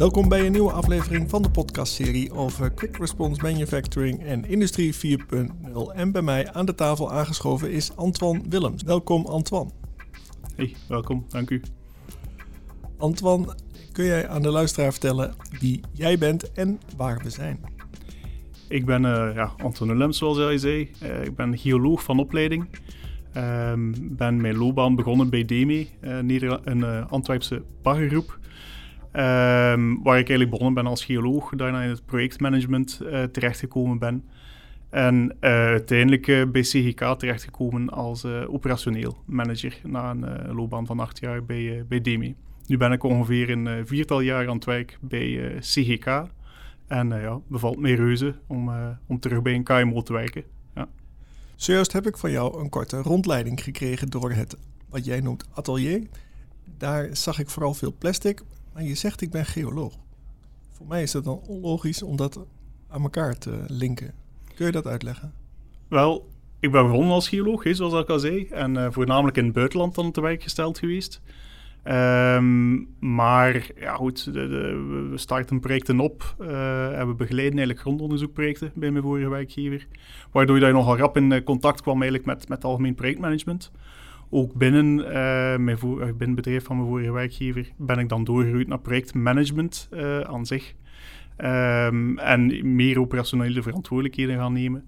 Welkom bij een nieuwe aflevering van de podcastserie over Quick Response Manufacturing en Industrie 4.0. En bij mij aan de tafel aangeschoven is Antoine Willems. Welkom Antoine. Hey, welkom, dank u. Antoine, kun jij aan de luisteraar vertellen wie jij bent en waar we zijn? Ik ben uh, ja, Antoine Willems, zoals jij zei. Uh, ik ben geoloog van opleiding. Um, ben mijn loopbaan begonnen bij DEME, uh, een uh, Antwerpse baggergroep. Um, waar ik eigenlijk begonnen ben als geoloog, daarna in het projectmanagement uh, terechtgekomen ben. En uh, uiteindelijk uh, bij CGK terechtgekomen als operationeel manager na een loopbaan van acht jaar bij, bij DEME. Nu ben ik ongeveer een viertal jaar aan het werk bij CGK. En ja, bevalt mij reuze om, om terug bij een KMO te werken. Ja. Zojuist heb ik van jou een korte rondleiding gekregen door het, wat jij noemt, atelier. Daar zag ik vooral veel plastic, maar je zegt ik ben geoloog. Voor mij is het dan onlogisch om dat aan elkaar te linken. Kun je dat uitleggen? Wel, ik ben begonnen als geoloog, zoals ik al zei. En uh, voornamelijk in het buitenland dan te werk gesteld geweest. Um, maar ja, goed, de, we starten projecten op uh, en we begeleiden eigenlijk grondonderzoekprojecten bij mijn vorige werkgever. Waardoor je nogal rap in contact kwam eigenlijk met, met algemeen projectmanagement ook binnen, uh, mijn voor, binnen het bedrijf van mijn vorige werkgever ben ik dan doorgegroeid naar projectmanagement uh, aan zich. Um, en meer operationele verantwoordelijkheden gaan nemen.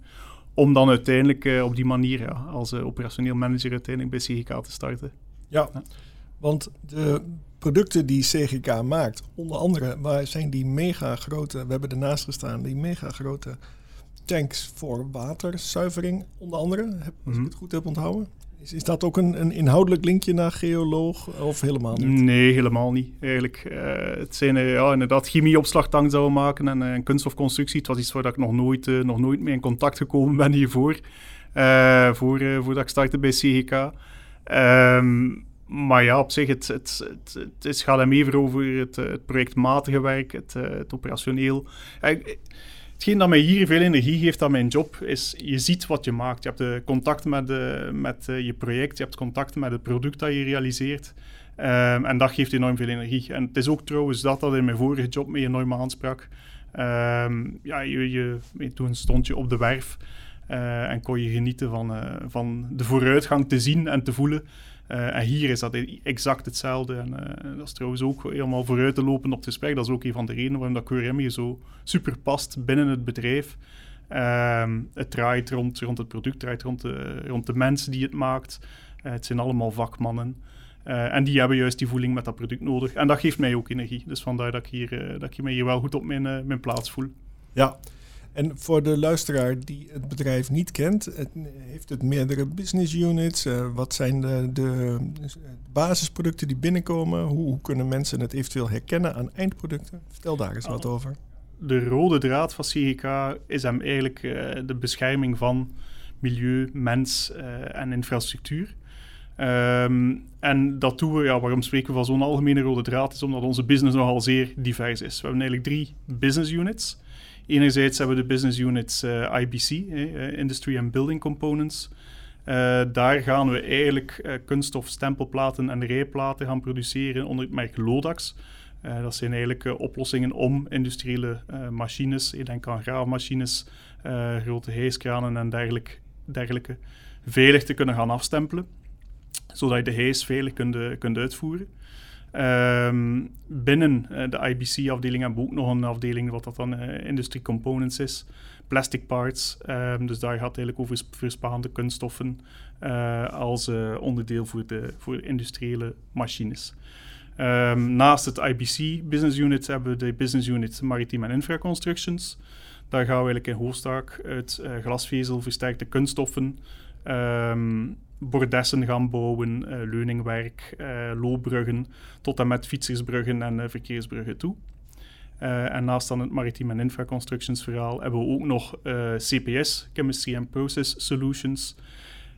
Om dan uiteindelijk uh, op die manier ja, als operationeel manager uiteindelijk bij CGK te starten. Ja, ja, want de producten die CGK maakt, onder andere, waar zijn die mega grote, we hebben ernaast gestaan, die mega grote tanks voor waterzuivering, onder andere, als mm -hmm. ik het goed heb onthouden. Is, is dat ook een, een inhoudelijk linkje naar geoloog of helemaal niet? Nee, helemaal niet eigenlijk. Uh, het zijn uh, ja, inderdaad chemieopslagtank zouden maken en, uh, kunststofconstructie. Het was iets waar ik nog nooit, nog nooit mee in contact gekomen ben hiervoor. voor, voordat ik startte bij CGK. Um, maar ja, op zich, het, het, het, het gaat hem even over het, het projectmatige werk, het operationeel. Hetgeen dat mij hier veel energie geeft aan mijn job, is je ziet wat je maakt. Je hebt de contact met, de, met uh, je project, je hebt contact met het product dat je realiseert. Um, en dat geeft enorm veel energie. En het is ook trouwens dat dat in mijn vorige job me enorm aansprak. Um, ja, je, je, toen stond je op de werf en kon je genieten van, van de vooruitgang te zien en te voelen. Uh, en hier is dat exact hetzelfde. En uh, dat is trouwens ook helemaal vooruit te lopen op het gesprek. Dat is ook een van de redenen waarom dat QRM hier zo super past binnen het bedrijf. Uh, het draait rond, rond het product, draait rond de, rond de mensen die het maakt. Uh, het zijn allemaal vakmannen. en die hebben juist die voeling met dat product nodig. En dat geeft mij ook energie. Dus vandaar dat ik, hier, dat ik me hier wel goed op mijn, mijn plaats voel. Ja, en voor de luisteraar die het bedrijf niet kent, het, heeft het meerdere business units? Uh, wat zijn de, de, basisproducten die binnenkomen? Hoe, hoe, kunnen mensen het eventueel herkennen aan eindproducten? Vertel daar eens wat over. De rode draad van CGK is hem eigenlijk uh, de bescherming van milieu, mens uh, en infrastructuur. Um, en dat doen we, ja, waarom spreken we van zo'n algemene rode draad, is omdat onze business nogal zeer divers is. We hebben eigenlijk drie business units. Enerzijds hebben we de business units uh, IBC, eh, Industry and Building Components. Uh, daar gaan we eigenlijk uh, kunststof stempelplaten en rijplaten gaan produceren onder het merk Lodax. Dat zijn eigenlijk oplossingen om industriële machines, ik denk aan graafmachines, grote hijskranen en dergelijke, dergelijke, veilig te kunnen gaan afstempelen. Zodat je de hijs veilig kunt, kunt uitvoeren. Um, binnen uh, de IBC-afdeling hebben we ook nog een afdeling wat dat dan uh, industry components is, plastic parts. Um, dus daar gaat het eigenlijk over verspaande kunststoffen uh, als onderdeel voor de voor industriële machines. Um, naast het IBC business unit hebben we de business unit en Infra Constructions. Daar gaan we eigenlijk in hoofdzaak uit glasvezel versterkte kunststoffen bordessen gaan bouwen, uh, leuningwerk, uh, loopbruggen, tot en met fietsersbruggen en uh, verkeersbruggen toe. en naast dan het maritime en infraconstructions verhaal hebben we ook nog CPS, Chemistry and Process Solutions.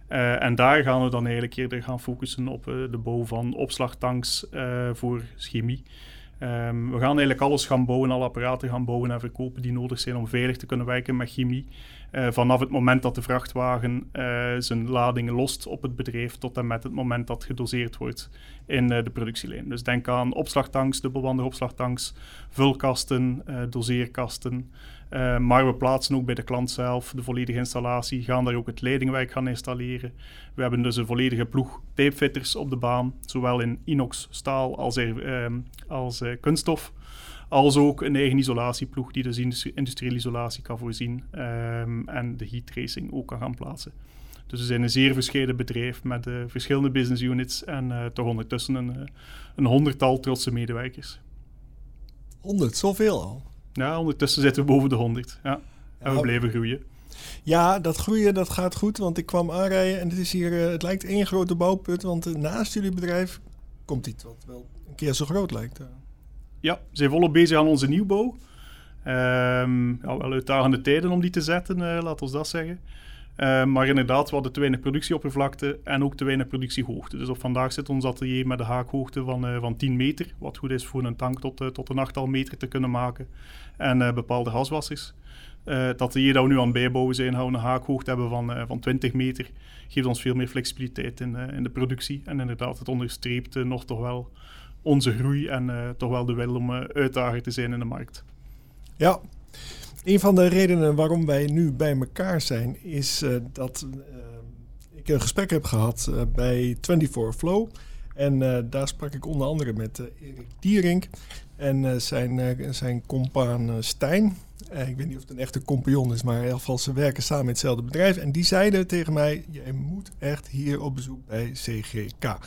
en daar gaan we dan eigenlijk eerder gaan focussen op de bouw van opslagtanks voor chemie. Ehm, we gaan eigenlijk alles gaan bouwen, alle apparaten gaan bouwen en verkopen die nodig zijn om veilig te kunnen werken met chemie. Uh, vanaf het moment dat de vrachtwagen uh, zijn ladingen lost op het bedrijf tot en met het moment dat gedoseerd wordt in uh, de productielijn. Dus denk aan opslagtanks, dubbelwandige opslagtanks, vulkasten, doseerkasten. Maar we plaatsen ook bij de klant zelf de volledige installatie, gaan daar ook het leidingwerk gaan installeren. We hebben dus een volledige ploeg tapefitters op de baan, zowel in inox, staal als, er, als kunststof als ook een eigen isolatieploeg die dus industriële isolatie kan voorzien um, en de heat tracing ook kan gaan plaatsen. Dus we zijn een zeer verscheiden bedrijf met uh, verschillende business units en toch ondertussen een, een honderdtal trotse medewerkers. Honderd, zoveel al? Ja, ondertussen zitten we boven de honderd. Ja. En ja, we blijven groeien. Ja, dat groeien dat gaat goed, want ik kwam aanrijden en het is hier, het lijkt één grote bouwput, want naast jullie bedrijf komt iets wat wel een keer zo groot lijkt. Ja, we zijn volop bezig aan onze nieuwbouw. Um, ja, wel uitdagende tijden om die te zetten, uh, laat ons dat zeggen. Uh, maar inderdaad, we hadden te weinig productieoppervlakte en ook te weinig productiehoogte. Dus op vandaag zit ons atelier met een haakhoogte van, uh, van 10 meter. Wat goed is voor een tank tot, uh, tot een achttal meter te kunnen maken. En bepaalde gaswassers. het atelier dat we nu aan het bijbouwen zijn, houden een haakhoogte hebben van, van 20 meter. Geeft ons veel meer flexibiliteit in, in de productie. En inderdaad, het onderstreept nog toch wel onze groei en toch wel de wil om uitdager te zijn in de markt. Ja, een van de redenen waarom wij nu bij elkaar zijn, is uh, dat ik een gesprek heb gehad bij 24 Flow. En daar sprak ik onder andere met Erik Dierink en zijn, zijn compaan Stijn. ik weet niet of het een echte compagnon is, maar in ieder geval ze werken samen in hetzelfde bedrijf. En die zeiden tegen mij, jij moet echt hier op bezoek bij CGK.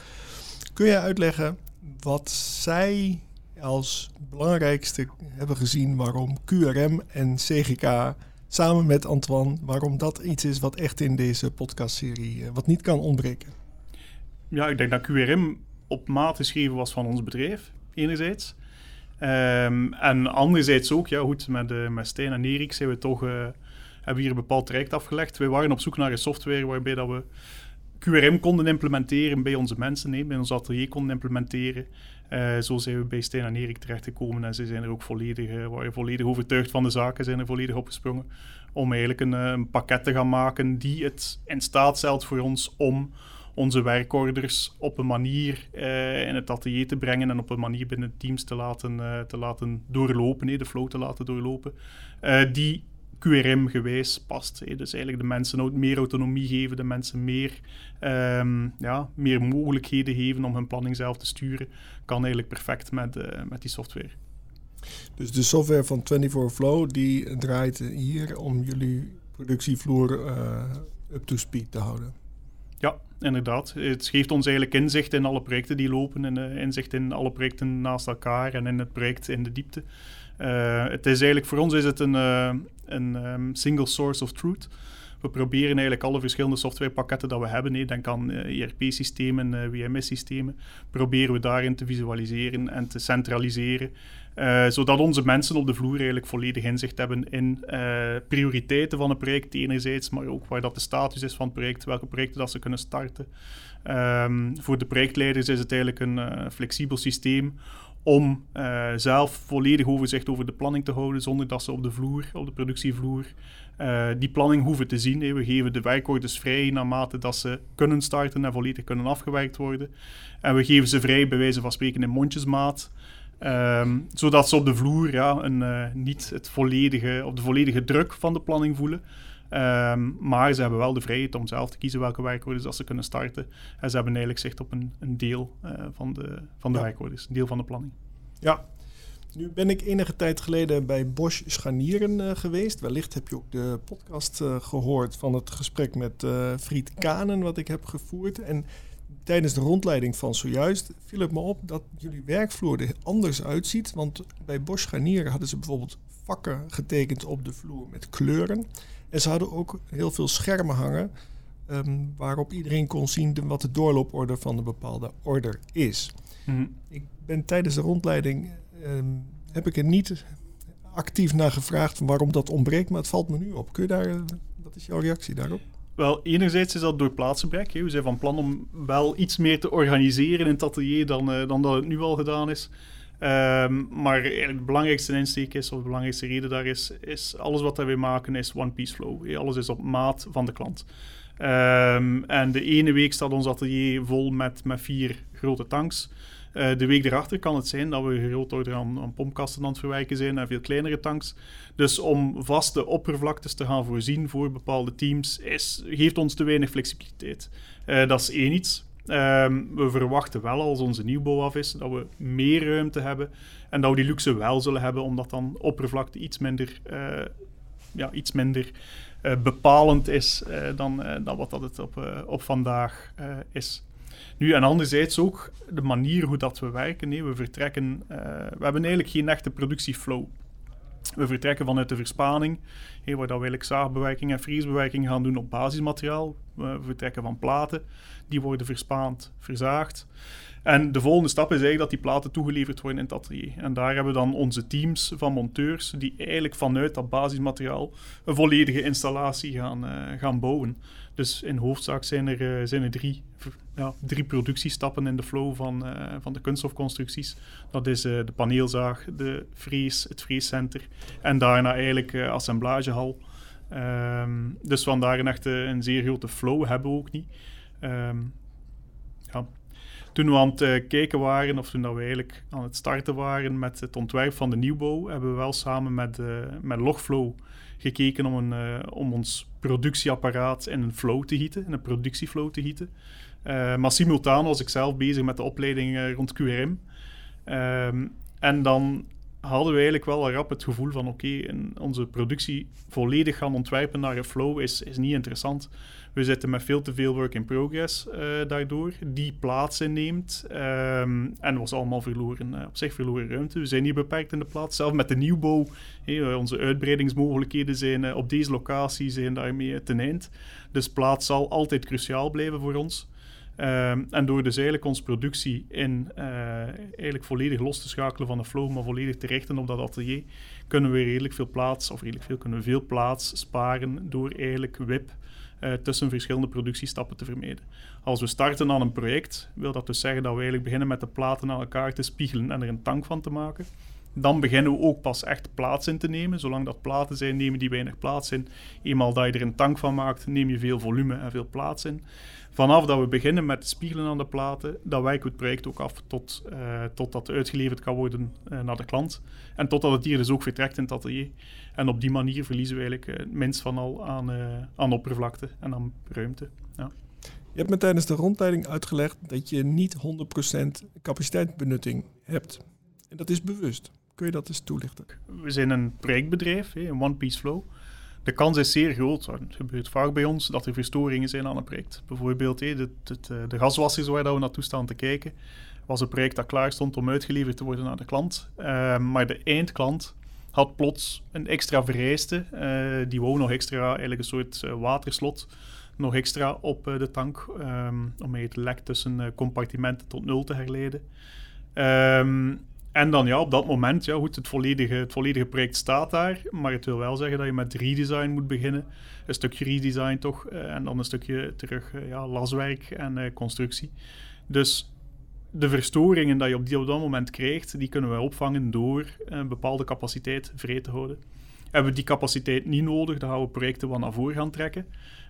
Kun je uitleggen wat zij als belangrijkste hebben gezien waarom QRM en CGK samen met Antoine, waarom dat iets is wat echt in deze podcastserie uh, wat niet kan ontbreken. Ja, ik denk dat QRM op maat geschreven was van ons bedrijf, enerzijds. Um, en anderzijds ook, ja goed, met, uh, met Stijn en Erik zijn we toch, uh, hebben we hier een bepaald traject afgelegd. Wij waren op zoek naar een software waarbij dat we QRM konden implementeren bij onze mensen, nee, bij ons atelier konden implementeren. Uh, zo zijn we bij Stijn en Erik terechtgekomen en ze zijn er ook volledig, uh, waren volledig overtuigd van de zaken, zijn er volledig opgesprongen om eigenlijk een, eh, een, pakket te gaan maken die het in staat stelt voor ons om onze werkorders op een manier in het atelier te brengen en op een manier binnen teams te laten, te laten doorlopen, nee, de flow te laten doorlopen, die QRM-gewijs past. Hè. Dus eigenlijk de mensen meer autonomie geven, de mensen meer, um, ja, meer mogelijkheden geven om hun planning zelf te sturen, kan eigenlijk perfect met, uh, met die software. Dus de software van 24 Flow die draait hier om jullie productievloer uh, up to speed te houden. Ja, inderdaad. Het geeft ons eigenlijk inzicht in alle projecten die lopen, en uh, inzicht in alle projecten naast elkaar en in het project in de diepte. Uh, het is eigenlijk voor ons is het een, uh, een um, single source of truth. We proberen eigenlijk alle verschillende softwarepakketten dat we hebben, nee, denk aan ERP-systemen, WMS-systemen, proberen we daarin te visualiseren en te centraliseren, zodat onze mensen op de vloer eigenlijk volledig inzicht hebben in prioriteiten van een project enerzijds, maar ook waar dat de status is van het project, welke projecten dat ze kunnen starten. Um, voor de projectleiders is het eigenlijk een flexibel systeem om uh, zelf volledig overzicht over de planning te houden, zonder dat ze op de vloer, op de productievloer, uh, die planning hoeven te zien. We geven de werkorders vrij naarmate dat ze kunnen starten en volledig kunnen afgewerkt worden. En we geven ze vrij, bij wijze van spreken, in mondjesmaat. Um, zodat ze op de vloer ja, een, uh, niet het volledige, op de volledige druk van de planning voelen. Um, maar ze hebben wel de vrijheid om zelf te kiezen welke dat ze kunnen starten. En ze hebben eigenlijk zicht op een, een deel uh, van de, van de ja. een deel van de planning. Ja, nu ben ik enige tijd geleden bij Bosch Scharnieren uh, geweest. Wellicht heb je ook de podcast uh, gehoord van het gesprek met Fried Kanen wat ik heb gevoerd. En tijdens de rondleiding van zojuist viel het me op dat jullie werkvloer er anders uitziet. Want bij Bosch Scharnieren hadden ze bijvoorbeeld vakken getekend op de vloer met kleuren. En ze hadden ook heel veel schermen hangen. Um, waarop iedereen kon zien de, wat de doorlooporde van een bepaalde order is. Mm. Ik ben tijdens de rondleiding um, heb ik er niet actief naar gevraagd waarom dat ontbreekt, maar het valt me nu op. Kun je daar, wat is jouw reactie daarop? Wel, enerzijds is dat door plaatsgebrek. We zijn van plan om wel iets meer te organiseren in het atelier dan, uh, dan dat het nu al gedaan is. Ehm, maar de belangrijkste insteek is, of de belangrijkste reden daar is, is alles wat wij maken is one piece flow. Alles is op maat van de klant. Ehm, en de ene week staat ons atelier vol met, met vier grote tanks. Uh, de week erachter kan het zijn dat we groot aan, aan pompkasten aan het verwijken zijn en veel kleinere tanks. Dus om vaste oppervlaktes te gaan voorzien voor bepaalde teams is, geeft ons te weinig flexibiliteit. Uh, dat is één iets. Um, we verwachten wel als onze nieuwbouw af is dat we meer ruimte hebben en dat we die luxe wel zullen hebben, omdat dan oppervlakte iets minder, uh, ja, iets minder uh, bepalend is uh, dan, dan wat dat het op, op vandaag is. Nu, en anderzijds ook de manier hoe dat we werken. Nee, we vertrekken, we hebben eigenlijk geen echte productieflow. We vertrekken vanuit de verspaning, waar dat we zaagbewerking en vriesbewerking gaan doen op basismateriaal. We vertrekken van platen, die worden verspaand, verzaagd. En de volgende stap is eigenlijk dat die platen toegeleverd worden in het atelier. En daar hebben we dan onze teams van monteurs die eigenlijk vanuit dat basismateriaal een volledige installatie gaan, uh, gaan bouwen. Dus in hoofdzaak zijn er, uh, zijn er drie, ja, drie productiestappen in de flow van, uh, van de kunststofconstructies. Dat is de paneelzaag, de frees, het freescenter en daarna eigenlijk assemblagehal. Um, dus vandaar een echte een zeer grote flow hebben we ook niet. Um, ja, toen we aan het uh, kijken waren, of toen we eigenlijk aan het starten waren met het ontwerp van de nieuwbouw, hebben we wel samen met, uh, met Logflow gekeken om, een, uh, om ons productieapparaat in een flow te gieten, in een productieflow te gieten. maar simultaan was ik zelf bezig met de opleiding rond QRM. Ehm, en dan hadden we eigenlijk wel rap het gevoel van oké, onze productie volledig gaan ontwerpen naar een flow is, is niet interessant. We zitten met veel te veel work in progress uh, daardoor, die plaats inneemt. Um, en was allemaal verloren, uh, op zich verloren ruimte. We zijn niet beperkt in de plaats. Zelf met de nieuwbouw, onze uitbreidingsmogelijkheden zijn uh, op deze locatie zijn daarmee ten eind. Dus plaats zal altijd cruciaal blijven voor ons. Um, en door dus eigenlijk onze productie in uh, eigenlijk volledig los te schakelen van de flow, maar volledig te richten op dat atelier, kunnen we redelijk veel plaats, of redelijk veel, kunnen we veel plaats sparen door eigenlijk WIP uh, tussen verschillende productiestappen te vermijden. Als we starten aan een project, wil dat dus zeggen dat we eigenlijk beginnen met de platen aan elkaar te spiegelen en er een tank van te maken. Dan beginnen we ook pas echt plaats in te nemen. Zolang dat platen zijn, nemen die weinig plaats in. Eenmaal dat je er een tank van maakt, neem je veel volume en veel plaats in. Vanaf dat we beginnen met spiegelen aan de platen, dan wijken we het project ook af tot, uh, totdat het uitgeleverd kan worden uh, naar de klant. En totdat het hier dus ook vertrekt in het atelier. En op die manier verliezen we eigenlijk het minst van al aan, aan oppervlakte en aan ruimte. Ja. Je hebt me tijdens de rondleiding uitgelegd dat je niet 100% capaciteitsbenutting hebt. En dat is bewust. Kun je dat eens toelichten? We zijn een projectbedrijf, een one-piece flow. De kans is zeer groot, het gebeurt vaak bij ons, dat er verstoringen zijn aan een project. Bijvoorbeeld de, de, gaswassers waar we naartoe staan te kijken, was een project dat klaar stond om uitgeleverd te worden aan de klant. Uh, maar de eindklant had plots een extra vereiste. Uh, die wou nog extra, eigenlijk een soort uh, waterslot, nog extra op uh, de tank. Um, om het lek tussen compartimenten tot nul te herleiden. Um, en dan ja, op dat moment, ja goed, het volledige, het volledige project staat daar. Maar het wil wel zeggen dat je met redesign moet beginnen. Een stukje redesign toch. en dan een stukje terug ja, laswerk en constructie. Dus de verstoringen die je op, die op dat moment krijgt, die kunnen we opvangen door een bepaalde capaciteit vrij te houden. Hebben we die capaciteit niet nodig, dan gaan we projecten wat naar voren gaan trekken.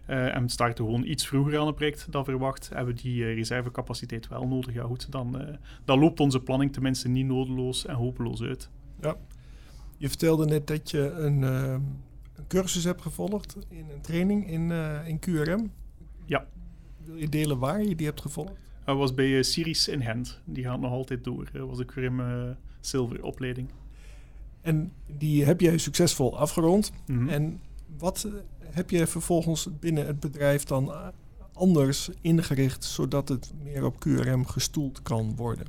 Uh, en starten gewoon iets vroeger aan een project dan verwacht. Hebben we die uh, reservecapaciteit wel nodig? Ja goed, dan, uh, dan loopt onze planning tenminste niet nodeloos en hopeloos uit. Ja. Je vertelde net dat je een, een cursus hebt gevolgd in een training in, in QRM. Ja. Wil je delen waar je die hebt gevolgd? Hij was bij Siris in Gent. Die gaat nog altijd door. Dat was de uh, Silver opleiding. En die heb jij succesvol afgerond. Mm -hmm. En wat heb je vervolgens binnen het bedrijf dan anders ingericht, zodat het meer op QRM gestoeld kan worden?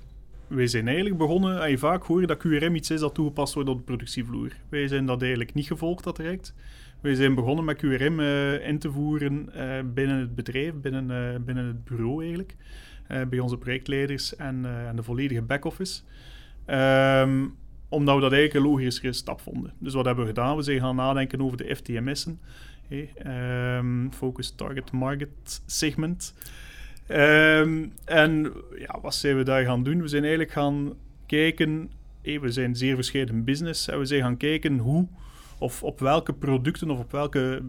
Wij zijn eigenlijk begonnen, en je vaak hoor dat QRM iets is dat toegepast wordt op de productievloer. Wij zijn dat eigenlijk niet gevolgd, dat direct. Wij zijn begonnen met QRM uh, in te voeren uh, binnen het bedrijf, binnen, uh, binnen het bureau eigenlijk. bij onze projectleiders en, en de volledige back-office. Um, omdat we dat eigenlijk een logischere stap vonden. Dus wat hebben we gedaan? We zijn gaan nadenken over de FTMS'en. Um, Focus Target Market Segment. Um, en ja, wat zijn we daar gaan doen? We zijn eigenlijk gaan kijken we zijn zeer verscheiden business en we zijn gaan kijken hoe of op welke producten of op welke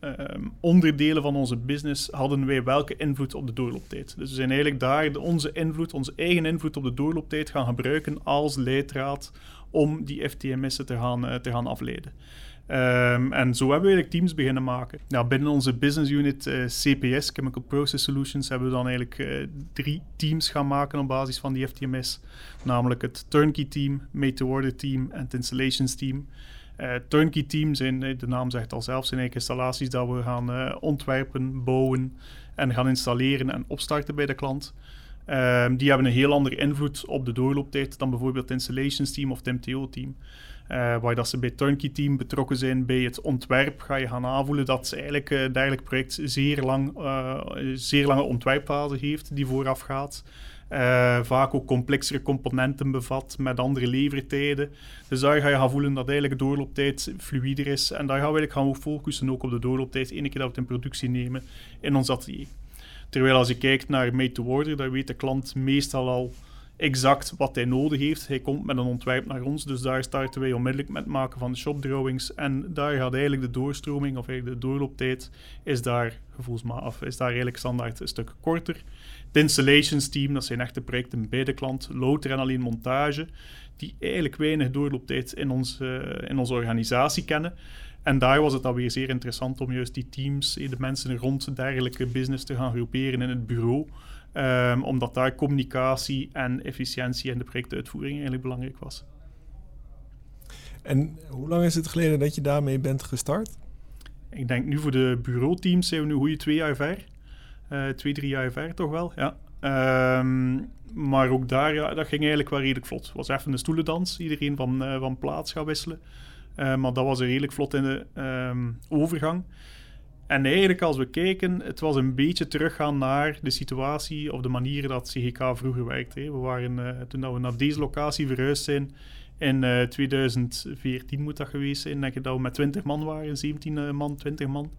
ehm, onderdelen van onze business hadden wij welke invloed op de doorlooptijd. Dus we zijn eigenlijk daar onze invloed, onze eigen invloed op de doorlooptijd gaan gebruiken als leidraad om die FTMS'en te gaan, uh, te gaan afleiden. Um, en zo hebben we eigenlijk teams beginnen maken. Nou, binnen onze business unit eh, CPS, Chemical Process Solutions, hebben we dan eigenlijk uh, drie teams gaan maken op basis van die FTMS. Namelijk het turnkey team, made-to-order team en het installations team. Uh, turnkey team zijn, de naam zegt al zelf, eigenlijk installaties dat we gaan ontwerpen, bouwen en gaan installeren en opstarten bij de klant. Um, die hebben een heel andere invloed op de doorlooptijd dan bijvoorbeeld het installations team of het MTO team. Waar dat ze bij turnkey team betrokken zijn bij het ontwerp, ga je gaan aanvoelen dat eigenlijk uh, dergelijk project zeer, lang, zeer lange ontwerpfase heeft die vooraf gaat. Vaak ook complexere componenten bevat met andere levertijden. Dus daar ga je gaan voelen dat eigenlijk de doorlooptijd fluider is. En daar gaan we eigenlijk gaan focussen ook op de doorlooptijd, ene keer dat we het in productie nemen in ons atelier. Terwijl als je kijkt naar made to order, dan weet de klant meestal al exact wat hij nodig heeft. Hij komt met een ontwerp naar ons, dus daar starten wij onmiddellijk met het maken van de shopdrawings. En daar gaat eigenlijk de doorstroming, of eigenlijk de doorlooptijd, is daar gevoelsmatig, is daar eigenlijk standaard een stuk korter. Het installations team, dat zijn echte projecten bij de klant, louter en alleen montage, die eigenlijk weinig doorlooptijd in, ons, in onze organisatie kennen. En daar was het dan weer zeer interessant om juist die teams, de mensen rond dergelijke business te gaan groeperen in het bureau. Um, omdat daar communicatie en efficiëntie in de projectuitvoering eigenlijk belangrijk was. En hoe lang is het geleden dat je daarmee bent gestart? Ik denk nu voor de bureauteams zijn we nu goede twee jaar ver. Uh, twee, drie jaar ver toch wel, ja. Um, maar ook daar, ja, dat ging eigenlijk wel redelijk vlot. Het was even een stoelendans, iedereen van, uh, van plaats gaan wisselen. Uh, maar dat was er redelijk vlot in de um, overgang. En eigenlijk, als we kijken, het was een beetje teruggaan naar de situatie of de manier dat CGK vroeger werkte. We waren, toen we naar deze locatie verhuisd zijn, in uh, eh, 2014 moet dat geweest zijn, denk ik dat we met 20 man waren, 17 uh, man, 20 man.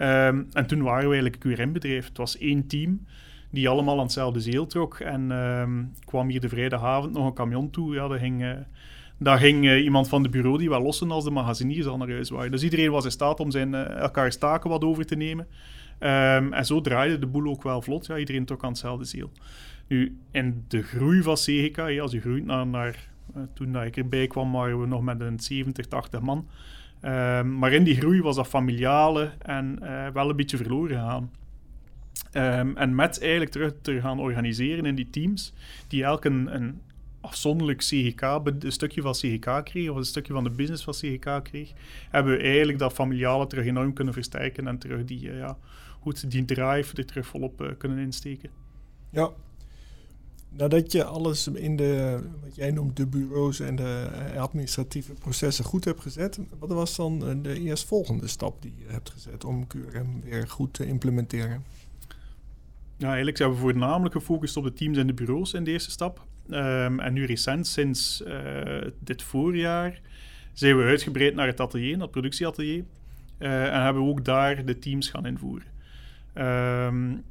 Um, en toen waren we eigenlijk QRM-bedrijf. Het was één team die allemaal aan hetzelfde zeel trok. En um, kwam hier de vrijdagavond nog een camion toe. Ja, dat ging daar ging uh, iemand van de bureau die wel lossen als de magaziniers al naar huis waren. Dus iedereen was in staat om zijn, uh, elkaars taken wat over te nemen. Um, en zo draaide de boel ook wel vlot. Ja, iedereen trok aan hetzelfde ziel. Nu, in de groei van CGK, ja, als je groeit naar, naar toen ik erbij kwam, waren we nog met een 70, 80 man. Um, maar in die groei was dat familiale en wel een beetje verloren gegaan. Um, en met eigenlijk terug te gaan organiseren in die teams, die elk een, een afzonderlijk CGK, een stukje van CGK kreeg, of een stukje van de business van CGK kreeg, hebben we eigenlijk dat familiale terug enorm kunnen versterken en terug die, uh, ja, goed, die drive er terug volop uh, kunnen insteken. Ja. Nadat je alles in de, wat jij noemt, de bureaus en de eh, administratieve processen goed hebt gezet, wat was dan de eerstvolgende stap die je hebt gezet om QRM weer goed te implementeren? Ja, eigenlijk zijn we voornamelijk gefocust op de teams en de bureaus in de eerste stap. Um, en nu recent, sinds uh, dit voorjaar, zijn we uitgebreid naar het atelier, het productieatelier. En hebben we ook daar de teams gaan invoeren. Um,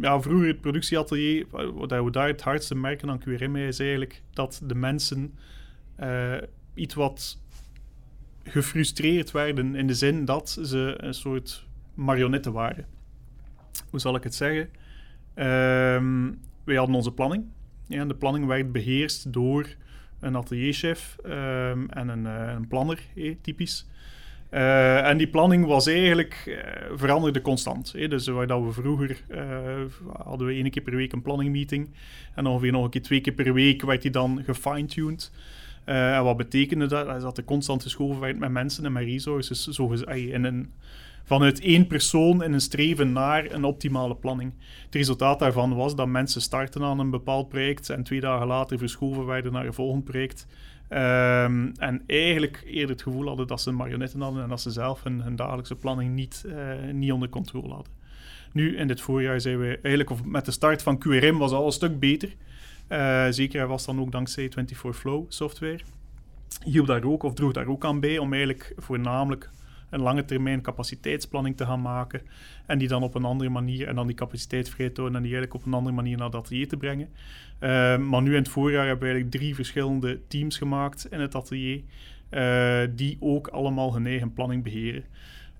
ja, vroeger het productieatelier, wat we daar het hardste merken aan QRM is eigenlijk dat de mensen uh, iets wat gefrustreerd werden in de zin dat ze een soort marionetten waren. Hoe zal ik het zeggen? Um, wij hadden onze planning. Ja, de planning werd beheerst door een atelierchef um, en een, uh, een planner, eh, typisch. Uh, en die planning was eigenlijk uh, veranderde constant. Hè. Dus waar dat we vroeger uh, hadden we één keer per week een planningmeeting. En ongeveer nog een keer twee keer per week werd die dan gefine-tuned. en wat betekende dat? Dat dat er constant geschoven werd met mensen en met resources. Zo, in een vanuit één persoon in een streven naar een optimale planning. Het resultaat daarvan was dat mensen starten aan een bepaald project en twee dagen later verschoven werden naar een volgend project. Um, en eigenlijk eerder het gevoel hadden dat ze marionetten hadden en dat ze zelf hun, hun dagelijkse planning niet, uh, niet onder controle hadden. Nu, in dit voorjaar zijn we eigenlijk, met de start van QRM was al een stuk beter. Uh, zeker was dan ook dankzij 24 Flow software. Hielp daar ook, of droeg daar ook aan bij, om eigenlijk voornamelijk een lange termijn capaciteitsplanning te gaan maken en die dan op een andere manier, en dan die capaciteit vrij tonen en die eigenlijk op een andere manier naar het atelier te brengen. Uh, maar nu in het voorjaar hebben we eigenlijk drie verschillende teams gemaakt in het atelier, uh, die ook allemaal hun eigen planning beheren.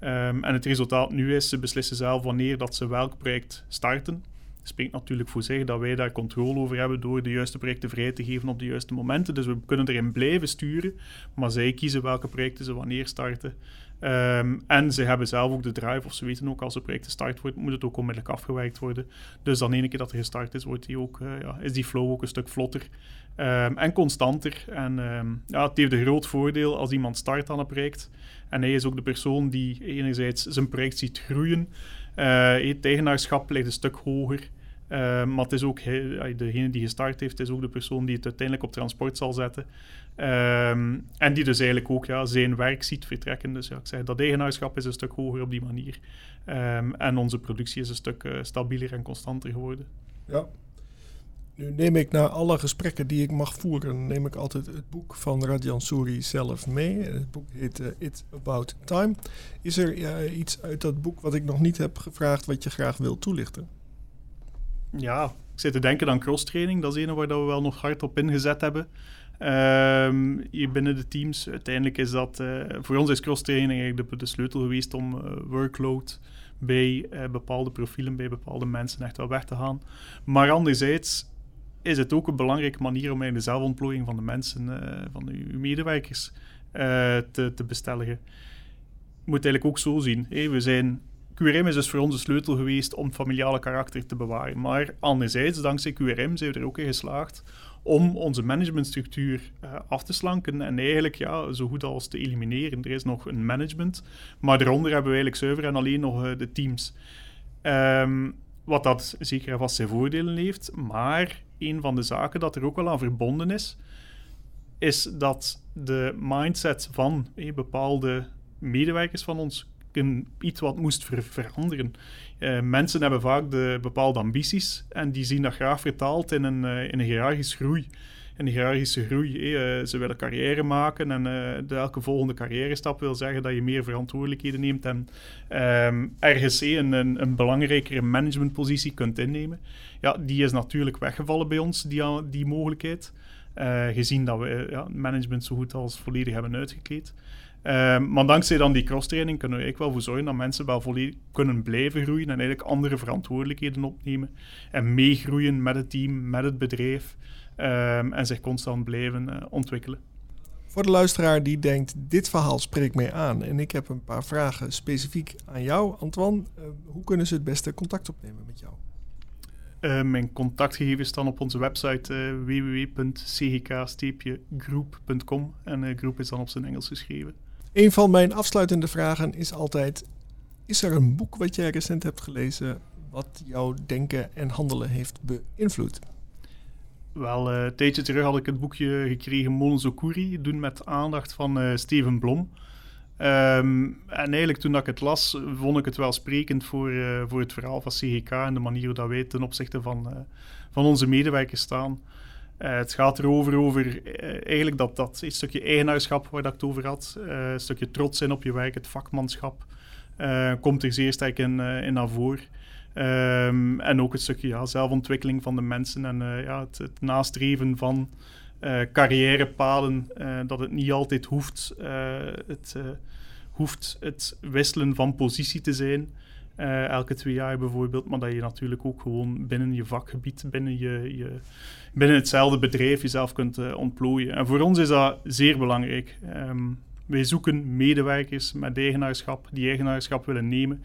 Um, en het resultaat nu is, ze beslissen zelf wanneer dat ze welk project starten spreekt natuurlijk voor zich dat wij daar controle over hebben door de juiste projecten vrij te geven op de juiste momenten. Dus we kunnen erin blijven sturen, maar zij kiezen welke projecten ze wanneer starten. Um, en ze hebben zelf ook de drive, of ze weten ook als een project gestart wordt, moet het ook onmiddellijk afgewerkt worden. Dus dan ene keer dat er gestart is, wordt die ook, uh, ja, is die flow ook een stuk vlotter um, en constanter. En um, ja, het heeft een groot voordeel als iemand start aan een project. En hij is ook de persoon die enerzijds zijn project ziet groeien. Uh, het eigenaarschap ligt een stuk hoger. Uh, maar het is ook degene die gestart heeft, is ook de persoon die het uiteindelijk op transport zal zetten. En die dus eigenlijk ook ja, zijn werk ziet vertrekken. Dus ja, ik zeg, dat eigenaarschap is een stuk hoger op die manier. En onze productie is een stuk uh, stabieler en constanter geworden. Ja. Nu neem ik na alle gesprekken die ik mag voeren, neem ik altijd het boek van Radjan Suri zelf mee. Het boek heet uh, It's About Time. Is er iets uit dat boek wat ik nog niet heb gevraagd wat je graag wil toelichten? ja, ik zit te denken aan crosstraining. Dat is een waar we wel nog hard op ingezet hebben. Um, hier binnen de teams. Uiteindelijk is dat... Uh, voor ons is crosstraining eigenlijk de, de sleutel geweest om uh, workload bij bepaalde profielen, bij bepaalde mensen echt wel weg te gaan. Maar anderzijds is het ook een belangrijke manier om de zelfontplooiing van de mensen, van uw medewerkers, te, te bestelligen. Je moet eigenlijk ook zo zien. We zijn QRM is dus voor ons de sleutel geweest om het familiale karakter te bewaren. Maar anderzijds, dankzij QRM zijn we er ook in geslaagd om onze managementstructuur uh, af te slanken en eigenlijk ja, zo goed als te elimineren. Er is nog een management, maar daaronder hebben we eigenlijk zuiver en alleen nog de teams. Um, wat dat zeker en vast zijn voordelen heeft, maar een van de zaken dat er ook wel aan verbonden is, is dat de mindset van eh, bepaalde medewerkers van ons iets wat moest ver veranderen. Uh, mensen hebben vaak de bepaalde ambities en die zien dat graag vertaald in een, uh, in een hiërarchische groei. Een hiërarchische groei. Uh, ze willen carrière maken en de elke volgende carrière stap wil zeggen dat je meer verantwoordelijkheden neemt en um, ergens een, een, een, belangrijkere managementpositie kunt innemen. Ja, die is natuurlijk weggevallen bij ons, die, die mogelijkheid. gezien dat we ja, management zo goed als volledig hebben uitgekleed. Um, maar dankzij dan die crosstraining kunnen we eigenlijk wel voor zorgen dat mensen wel volledig kunnen blijven groeien en eigenlijk andere verantwoordelijkheden opnemen en meegroeien met het team, met het bedrijf um, en zich constant blijven uh, ontwikkelen. Voor de luisteraar die denkt, dit verhaal spreekt mij aan en ik heb een paar vragen specifiek aan jou, Antoine. Uh, hoe kunnen ze het beste contact opnemen met jou? Uh, mijn contactgegevens staan op onze website uh, www.chk-groep.com en uh, groep is dan op zijn Engels geschreven. Een van mijn afsluitende vragen is altijd: is er een boek wat jij recent hebt gelezen wat jouw denken en handelen heeft beïnvloed? Wel, uh, een tijdje terug had ik het boekje gekregen Monozokuri, doen met aandacht van uh, Steven Blom. Um, en eigenlijk toen ik het las, vond ik het wel sprekend voor, uh, voor het verhaal van CGK en de manier hoe dat wij ten opzichte van, van onze medewerkers staan. Het gaat erover over eigenlijk dat, dat een stukje eigenaarschap waar dat ik het over had, een stukje trots zijn op je werk, het vakmanschap, komt er zeer sterk in, in naar voren. Um, en ook het stukje ja, zelfontwikkeling van de mensen en ja, het, het, nastreven van carrièrepaden, dat het niet altijd hoeft, het, hoeft het wisselen van positie te zijn. Uh, elke twee jaar bijvoorbeeld, maar dat je natuurlijk ook gewoon binnen je vakgebied, binnen, je, je binnen hetzelfde bedrijf jezelf kunt uh, ontplooien. En voor ons is dat zeer belangrijk. Um, wij zoeken medewerkers met eigenaarschap, die eigenaarschap willen nemen,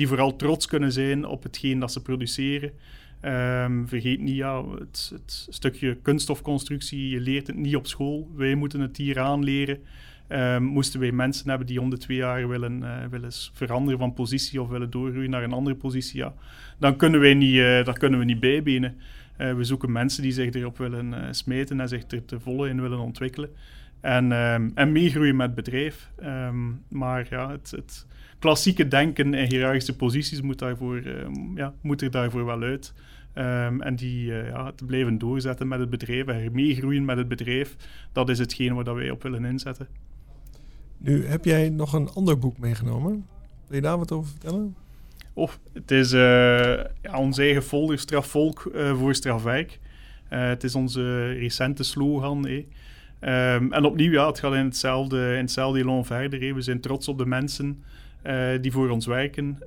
die vooral trots kunnen zijn op hetgeen dat ze produceren. Um, vergeet niet, ja, het, het, stukje kunststofconstructie, je leert het niet op school. Wij moeten het hier aanleren. Um, moesten wij mensen hebben die om de twee jaar willen, uh, willen veranderen van positie of willen doorgroeien naar een andere positie, ja, dan kunnen wij niet, uh, daar kunnen we niet bijbenen. Uh, we zoeken mensen die zich erop willen smeten en zich er te volle in willen ontwikkelen. En, um, en meegroeien met het bedrijf. Um, maar ja, het, het, klassieke denken in hiërarchische posities moet, daarvoor, ja, moet er daarvoor wel uit. Um, en die uh, ja, te blijven doorzetten met het bedrijf en meegroeien met het bedrijf, dat is hetgeen waar wij op willen inzetten. Nu, heb jij nog een ander boek meegenomen? Wil je daar wat over vertellen? Of het is uh, ja, onze eigen folder Strafvolk uh, voor Strafwijk. Het is onze recente slogan. Eh. Um, en opnieuw, ja, het gaat in hetzelfde, in hetzelfde elan verder. We zijn trots op de mensen die voor ons werken.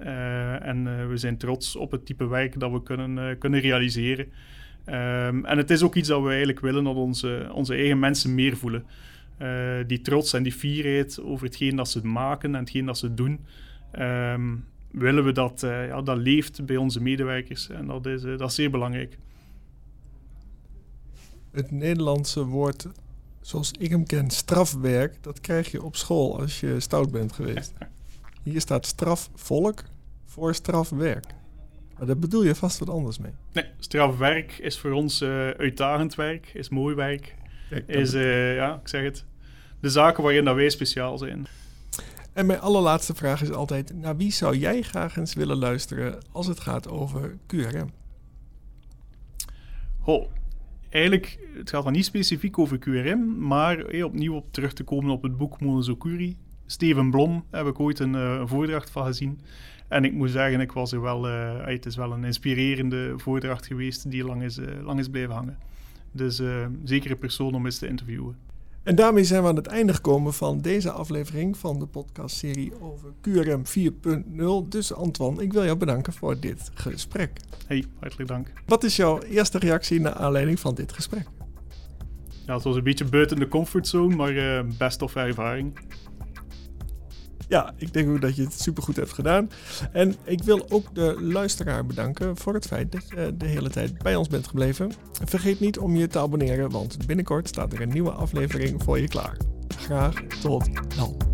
en we zijn trots op het type werk dat we kunnen, kunnen realiseren. Um, en het is ook iets dat we eigenlijk willen dat onze, onze eigen mensen meer voelen. die trots en die fierheid over hetgeen dat ze maken en hetgeen dat ze doen. Um, willen we dat, ja, dat leeft bij onze medewerkers. En dat is, dat is zeer belangrijk. Het Nederlandse woord, zoals ik hem ken, strafwerk, dat krijg je op school als je stout bent geweest. Hier staat strafvolk voor strafwerk. Maar daar bedoel je vast wat anders mee. Nee, strafwerk is voor ons uh, uitdagend werk, is mooi werk. Kijk, is, ja, ik zeg het, de zaken waarin dat wij speciaal zijn. En mijn allerlaatste vraag is altijd: naar wie zou jij graag eens willen luisteren als het gaat over QRM? Oh, eigenlijk, het gaat dan niet specifiek over QRM, maar hey, opnieuw op terug te komen op het boek Monozokuri. Steven Blom heb ik ooit een, uh, voordracht van gezien. En ik moet zeggen, ik was er wel, uh, het is wel een inspirerende voordracht geweest die lang is, uh, lang is blijven hangen. Dus zeker een persoon om eens te interviewen. En daarmee zijn we aan het einde gekomen van deze aflevering van de podcastserie over QRM 4.0. Dus Antoine, ik wil jou bedanken voor dit gesprek. Hey, hartelijk dank. Wat is jouw eerste reactie naar aanleiding van dit gesprek? Ja, het was een beetje buiten de comfortzone, maar uh, best toffe ervaring ja, ik denk ook dat je het supergoed hebt gedaan. En ik wil ook de luisteraar bedanken voor het feit dat je de hele tijd bij ons bent gebleven. Vergeet niet om je te abonneren, want binnenkort staat er een nieuwe aflevering voor je klaar. Graag tot dan.